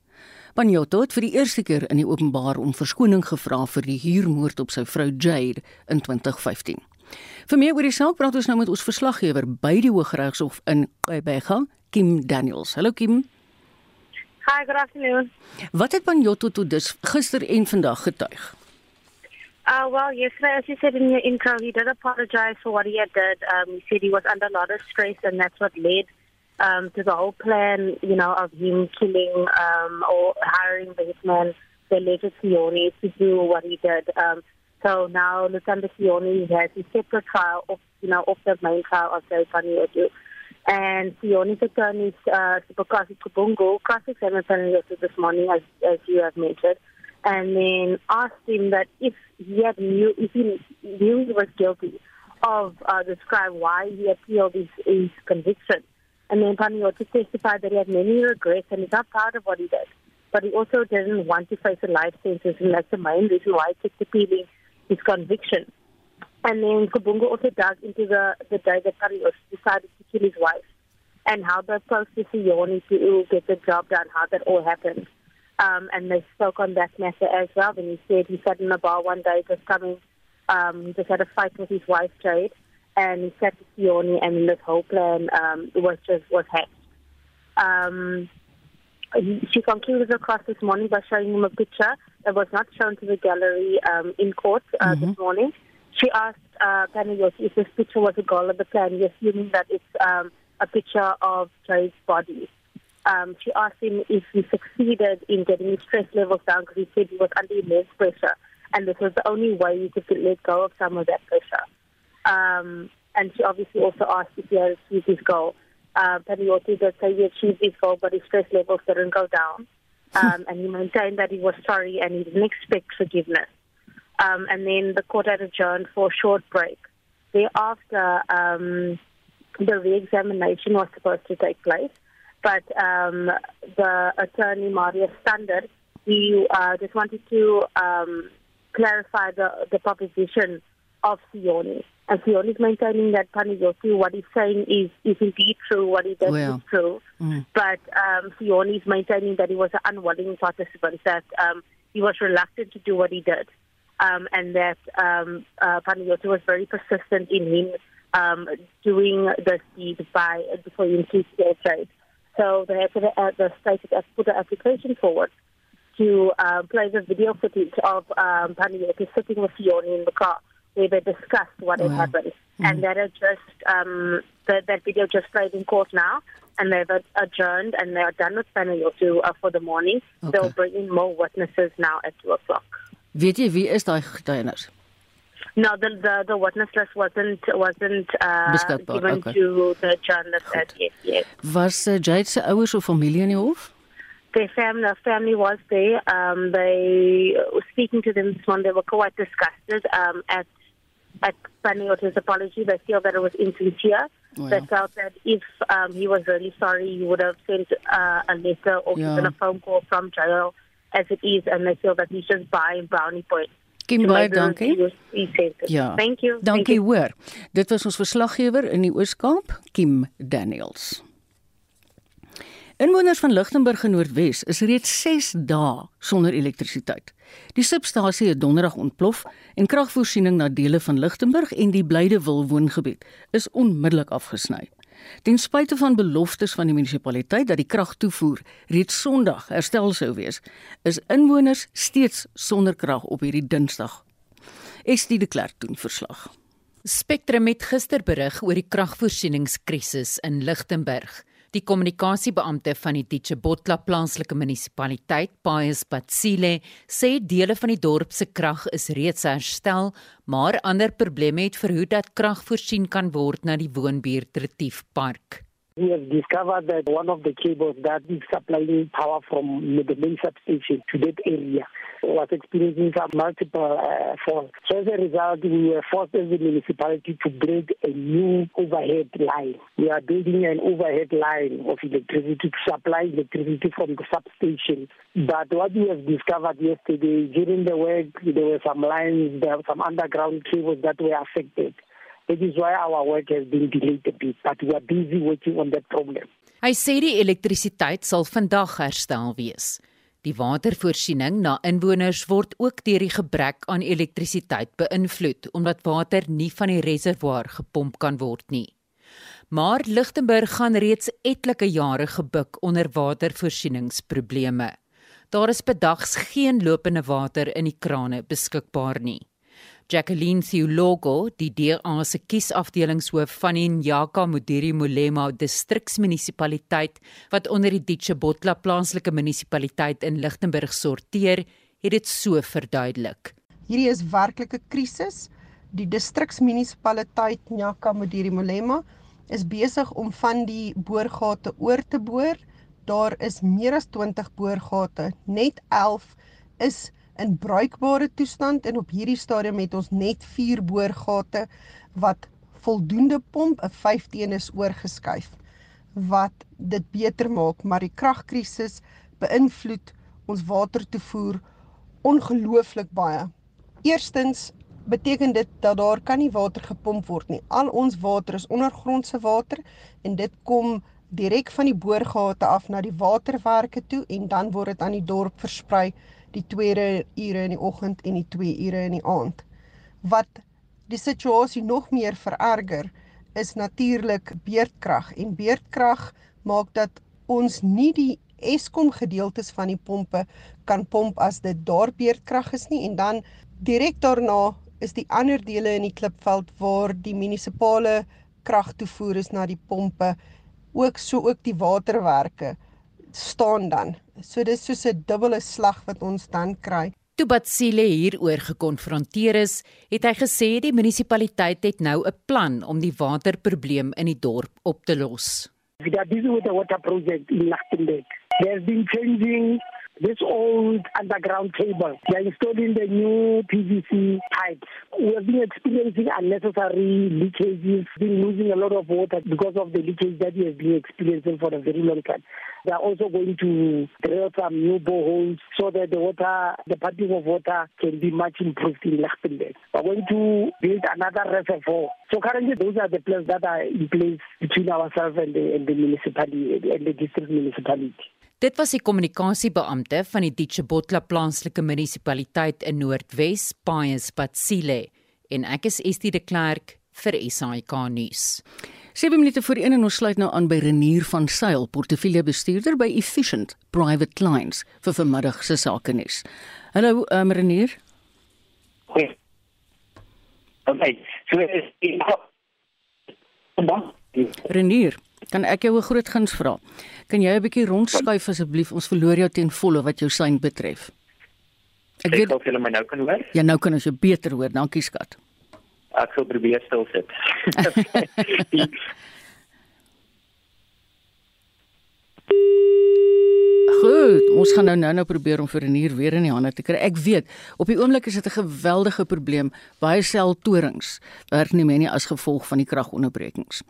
Panjotto het vir die eerste keer in die openbaar om verskoning gevra vir die huurmoord op sy vrou Jade in 2015. Vir meer oor die saak praat ons nou met ons verslaggewer by die Hooggeregshof in Quebec, Kim Daniels. Hallo Kim. Hi, good afternoon. Wat het Panjotto toe dus gister en vandag getuig? Uh, well, yesterday, as you said in your intro, he did apologize for what he had did. Um, he said he was under a lot of stress, and that's what led um, to the whole plan, you know, of him killing um, or hiring the hitman, the alleged Sione, to do what he did. Um, so now Lieutenant Sione has a separate trial, of, you know, off the main trial of the Odu. And Sione's attorney, uh, Sipokasi Kubungo, cross-examined this morning, as, as you have mentioned and then asked him that if he had knew if he knew he was guilty of uh, describe why he appealed his, his conviction. And then Panayoti testified that he had many regrets and he's not proud of what he did. But he also didn't want to face a life sentence, and that's the main reason why he kept appealing his conviction. And then Kabunga also dug into the, the day that Panayoti decided to kill his wife and how the Sioni to get the job done, how that all happened. Um, and they spoke on that matter as well. And he said he sat in a bar one day just coming, um, just had a fight with his wife, Jade, and he sat with Sioni, and this whole plan um, was just was hatched. Um, he, she concluded the cross this morning by showing him a picture that was not shown to the gallery um, in court uh, mm-hmm. this morning. She asked uh, if this picture was a goal of the plan, assuming that it's um, a picture of Jade's body. Um, she asked him if he succeeded in getting his stress levels down because he said he was under immense pressure, and this was the only way he could let go of some of that pressure. Um, and she obviously also asked if he had achieved his goal. Uh, Panayoti did say he achieved his goal, but his stress levels didn't go down. Um, and he maintained that he was sorry and he didn't expect forgiveness. Um, and then the court had adjourned for a short break. Thereafter, um, the re-examination was supposed to take place, but um, the attorney Maria Standard, he uh, just wanted to um, clarify the, the proposition of Sioni. And Sioni is maintaining that Panayoti, what he's saying is, is indeed true, what he does well. is true. Mm. But um, Sioni is maintaining that he was an unwilling participant, that um, he was reluctant to do what he did. Um, and that um, uh, was very persistent in him um, doing the deed by before you increase their trade. So they have put a, the state has put an application forward to uh, play the video footage of um, Panayoti sitting with Sioni in the car they discussed what wow. had happened. Mm. And that had just um, the, that video just played in court now, and they've adjourned and they are done with Panayoti uh, for the morning. Okay. They'll bring in more witnesses now at two o'clock. Weet jy wie is daai getuienis? No, the the, the witness list wasn't wasn't uh, given okay. to the journalist Goed. yet. Yes. Was uh, Jade se ouers of familie in die hof? Their family, the family was there. Um, they were speaking to them this morning. They were quite disgusted um, at at Panioti's apology. They feel that it was insincere. Wow. They felt that if um, he was really sorry, he would have sent uh, a letter or yeah. given a phone call from jail as it is, and they feel that he's just buying brownie points. Kim baie dankie. Ja. Thank you. Dankie hoor. Dit was ons verslaggewer in die Oos-Kaap, Kim Daniels. Inwoners van Lichtenburg in Noordwes is reeds 6 dae sonder elektrisiteit. Die substasie het donderdag ontplof en kragvoorsiening na dele van Lichtenburg en die Blydewil woongebied is onmiddellik afgesny. Ten spyte van beloftes van die munisipaliteit dat die kragtoevoer reeds Sondag herstel sou wees, is inwoners steeds sonder krag op hierdie Dinsdag. Estie de Klerk doen verslag. Spectrum het gister berig oor die kragvoorsieningskrisis in Lichtenburg. Die kommunikasiebeampte van die Ditchebotla plaaslike munisipaliteit, Pius Patsile, sê dele van die dorp se krag is reeds herstel, maar ander probleme het verhoed dat krag voorsien kan word na die woonbuurt Retief Park. We have discovered that one of the cables that is supplying power from the main substation to that area was experiencing some multiple uh, faults. So as a result, we were forced as a municipality to build a new overhead line. We are building an overhead line of electricity to supply electricity from the substation. But what we have discovered yesterday, during the work, there were some lines, there were some underground cables that were affected. That is why our work has been delayed a bit, but we are busy working on that problem. Hy sê die elektrisiteit sal vandag herstel wees. Die watervoorsiening na inwoners word ook deur die gebrek aan elektrisiteit beïnvloed omdat water nie van die reservoir gepomp kan word nie. Maar Lichtenburg gaan reeds etlike jare gebuk onder watervoorsieningsprobleme. Daar is bedags geen lopende water in die krane beskikbaar nie. Jacqueline Theologo, die DA se kiesafdelingshoof van die Nyaka Modiri Molema distriksmunisipaliteit wat onder die Ditchebotla plaaslike munisipaliteit in Lichtenburg sorteer, het dit so verduidelik. Hierdie is werklike krisis. Die distriksmunisipaliteit Nyaka Modiri Molema is besig om van die boorgate oor te boor. Daar is meer as 20 boorgate, net 11 is in bruikbare toestand en op hierdie stadium het ons net 4 boorgate wat voldoende pomp, 'n 15 is oorgeskuif wat dit beter maak, maar die kragkrisis beïnvloed ons watertoevoer ongelooflik baie. Eerstens beteken dit dat daar kan nie water gepomp word nie. Al ons water is ondergrondse water en dit kom direk van die boorgate af na die waterwerke toe en dan word dit aan die dorp versprei die tweede ure in die oggend en die 2 ure in die aand. Wat die situasie nog meer vererger is natuurlik beerdkrag en beerdkrag maak dat ons nie die Eskom gedeeltes van die pompe kan pomp as dit daar beerdkrag is nie en dan direk daarna is die ander dele in die klipveld waar die munisipale kragtoevoer is na die pompe ook so ook die waterwerke staan dan. So dis soos 'n dubbele slag wat ons dan kry. Toe Batsile hieroor gekonfronteer is, het hy gesê die munisipaliteit het nou 'n plan om die waterprobleem in die dorp op te los. We are busy with the water project in Lichtenberg. There's been changing this old underground cable. They are installing the new PVC pipes. We have been experiencing unnecessary leakages, been losing a lot of water because of the leakage that we have been experiencing for a very long time. They are also going to drill some new boreholes so that the water, the piping of water can be much improved in Lichtenberg. We're going to build another reservoir. So currently those are the plans that are in place between ourselves and the, and the municipality and the district municipality. Dit was die kommunikasiebeampte van die Ditchebotla plaaslike munisipaliteit in Noordwes, Paes Patsile, en ek is Estie de Klerk vir SAK nuus. 7 minute voor 1 en ons sluit nou aan by Renier van Sail, portefeuljebestuurder by Efficient Private Clients vir vanmiddag se sake nuus. Hallo, um, Renier. Goeie. Okay, so is die Renier, kan ek jou 'n groot guns vra? Kan jy 'n bietjie rondskuif asseblief? Ons verloor jou ten volle wat jou sein betref. Ek weet of jy my nou kan hoor. Ja, nou kan ons jou beter hoor. Dankie skat. Ek sal probeer stil sit. Goed, ons gaan nou nou-nou probeer om vir 'n uur weer in die hande te kry. Ek weet, op die oomblik is dit 'n geweldige probleem. Baie seltorings werk nie meer nie as gevolg van die kragonderbrekings.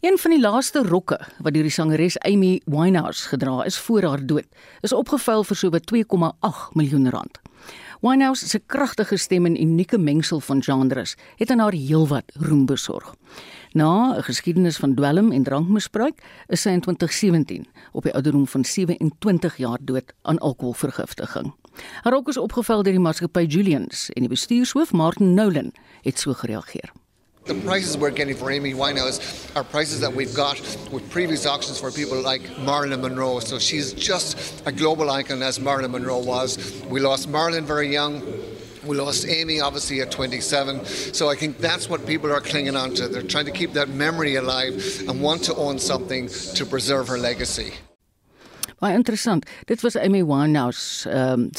Een van die laaste rokke wat deur die sangeres Amy Winehouse gedra is voor haar dood, is opgevuil vir sowat 2,8 miljoen rand. Winehouse se kragtige stem en unieke mengsel van genres het aan haar heelwat roem besorg. Na 'n geskiedenis van dwelm en drankmisbruik is sy in 2017 op die ouderdom van 27 jaar dood aan alkoholvergiftiging. Haar rok is opgeval deur die maatskappy Julians en die bestuurshoof Martin Nolan het so gereageer. The prices we're getting for Amy Winehouse are prices that we've got with previous auctions for people like Marilyn Monroe. So she's just a global icon as Marilyn Monroe was. We lost Marilyn very young. We lost Amy, obviously, at 27. So I think that's what people are clinging on to. They're trying to keep that memory alive and want to own something to preserve her legacy. Baie interessant. Dit was Amy Winehouse um,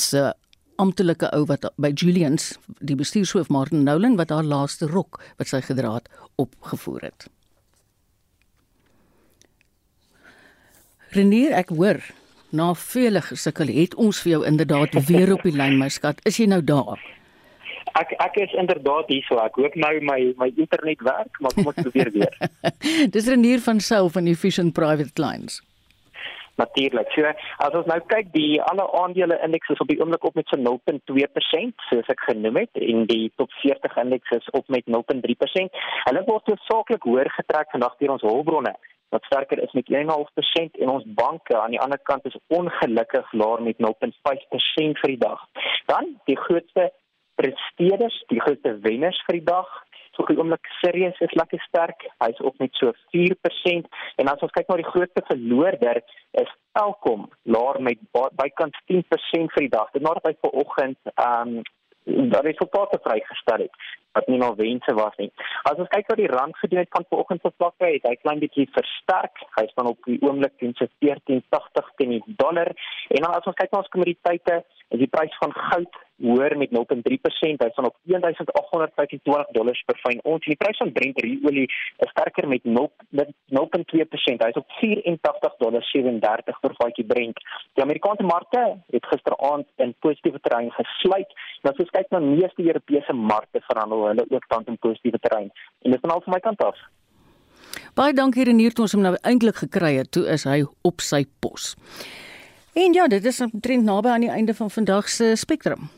amptelike ou wat by Julians, die bestuurshoof Martin Nolan wat haar laaste rok wat sy gedra het opgevoer het. Renier, ek hoor na vele gesukkel het ons vir jou inderdaad weer op die lyn my skat. Is jy nou daar? Ek ek is inderdaad hier so. Ek hoop nou my my internet werk, maar kom ons probeer weer. Dis Renier van Sou van Efficient Private Clients. Natuurlik. So as ons nou kyk, die alle aandele indeks is op die oomblik op met so 0.2%, soos ek genoem het, en die top 40 indeks is op met 0.3%. Hulle word hoofsaaklik hoër getrek vandag deur ons hulpbronne wat sterker is met 1.5% en ons banke aan die ander kant is ongelukkig laer met 0.5% vir die dag. Dan die grootste presteerders, die grootste wenners vir die dag. So die oomblik Sirius is lekker sterk. Hy's op met so 4% en as ons kyk na die grootste verloorder is Telkom laer met bykans 10% vir die dag. Dit nadat hy vanoggend ehm um, daar resultate vrygestel het wat nie nou wense was nie. As ons kyk wat die rand gedoen het van vanoggend se vlakke, het hy klein bietjie versterk. Hy staan op die oomblik teen so 14.80 teen die dollar. En dan as ons kyk na ons kommoditeite, is die prys van goud hoër met 0.3%. Hy staan op 1825 dollars per fyn ons. Die prys van Brent olie is sterker met 0.2%. Hy is op 84 dollars 37 per vatjie Brent. Die Amerikaanse markte het gisteraand in positiewe terrein gesluit. Nou as ons kyk na meeste Europese markte verhandel hulle ook tans in positiewe terrein En dit is al van my kant af. Baie dankie Renier toe ons hom nou eintlik gekry het. Toe is hy op sy pos. En ja, dit is omtrent naby aan die einde van vandag se Spectrum.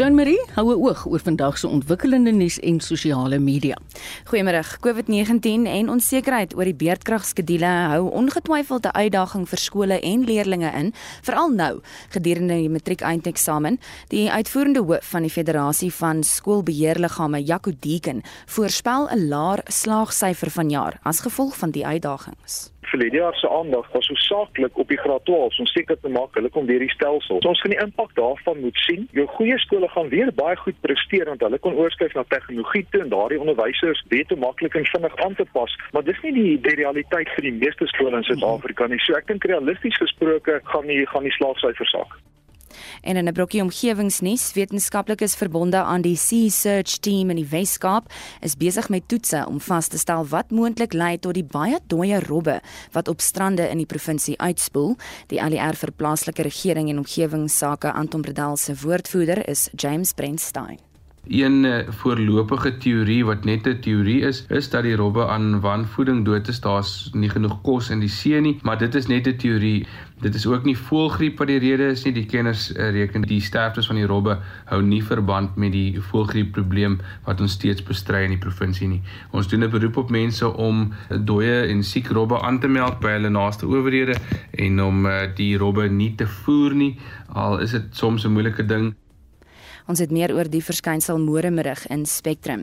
Jean Marie, hou 'n oog oor vandag se ontwikkelende nuus en sosiale media. Goeiemôre. COVID-19 en onsekerheid oor die beerdkragskedule hou ongetwyfeld 'n uitdaging vir skole en leerders in, veral nou gedurende die matriekeinteksamen. Die uitvoerende hoof van die Federasie van Skoolbeheerliggame, Jaco Deeken, voorspel 'n laer slaagsyfer vanjaar as gevolg van die uitdagings verlede jaar se aandag was so saaklik op die graad 12 om seker te maak hulle kom deur die stelsel. So ons gaan die impak daarvan moet sien. Jou goeie skole gaan weer baie goed presteer want hulle kon oorskuif na tegnologie toe en daardie onderwysers weet hoe maklik en vinnig aan te pas. Maar dis nie die, die realiteit vir die meeste skole in Suid-Afrika nie. So ek dink realisties gesproke gaan die gaan die slaagsyfer sak. En in 'n brokkie omgewingsnuus, wetenskaplikes verbonde aan die Sea Search Team in die Wes-Kaap is besig met toetse om vas te stel wat moontlik lei tot die baie dooie robbe wat op strande in die provinsie uitspoel. Die ALR vir plaaslike regering en omgewingsake Anton Bredel se woordvoerder is James Brentstein. Een eh, voorlopige teorie wat net 'n teorie is, is dat die robbe aan wanvoeding dood is. Daar's nie genoeg kos in die see nie, maar dit is net 'n teorie. Dit is ook nie voëlgriep wat die rede is nie. Die kenners eh, reken die sterftes van die robbe hou nie verband met die voëlgriep probleem wat ons steeds bestry in die provinsie nie. Ons doen 'n beroep op mense om dooie en siek robbe aan te meld by hulle naaste owerhede en om eh, die robbe nie te voer nie. Al is dit soms 'n moeilike ding. Ons het meer oor die verskynsel môremiddag in Spectrum.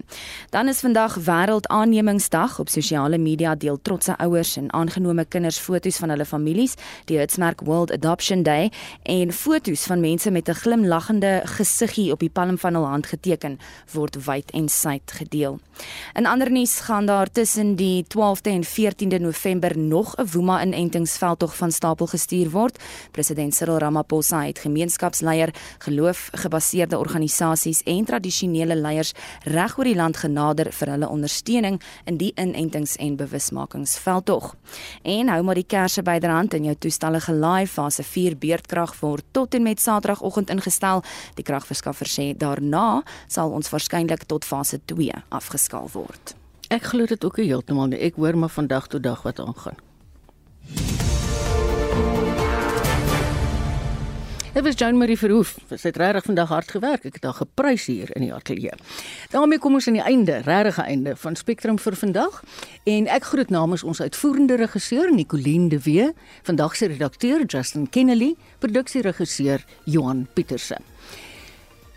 Dan is vandag Wêreldaannemingsdag. Op sosiale media deel trotse ouers en aangenome kinders foto's van hulle families, die Hitsmerk World Adoption Day en foto's van mense met 'n glimlaggende gesiggie op die palm van hul hand geteken word wyd en suid gedeel. In ander nuus gaan daar tussen die 12de en 14de November nog 'n Woema inentingsveldtog van stapel gestuur word. President Cyril Ramaphosa het gemeenskapsleier, geloof-gebaseerde organisasies en tradisionele leiers reg oor die land genader vir hulle ondersteuning in die inentings- en bewusmakingsveldtog. En hou maar die kersse byderhand in jou toestelle gelaai fase 4 beurtkrag word tot en met Saterdagoggend ingestel. Die kragverskaffer sê daarna sal ons waarskynlik tot fase 2 afgesluit geskaal word. Ek glo dit ook heeltemal nie. Ek hoor maar van dag tot dag wat aangaan. Dit was Joan Marie Verhoef. Sy het regtig vandag hard gewerk. Ek het haar geprys hier in die ateljee. daarmee kom ons aan die einde, regte einde van Spectrum vir vandag. En ek groet namens ons uitvoerende regisseur Nicoline de Wee, vandag se redakteur Justin Kennedy, produksieregisseur Johan Pieterse.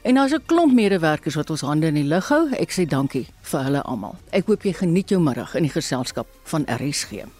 En daar's 'n klomp medewerkers wat ons hande in die lug hou. Ek sê dankie vir hulle almal. Ek hoop jy geniet jou middag in die geselskap van RSG.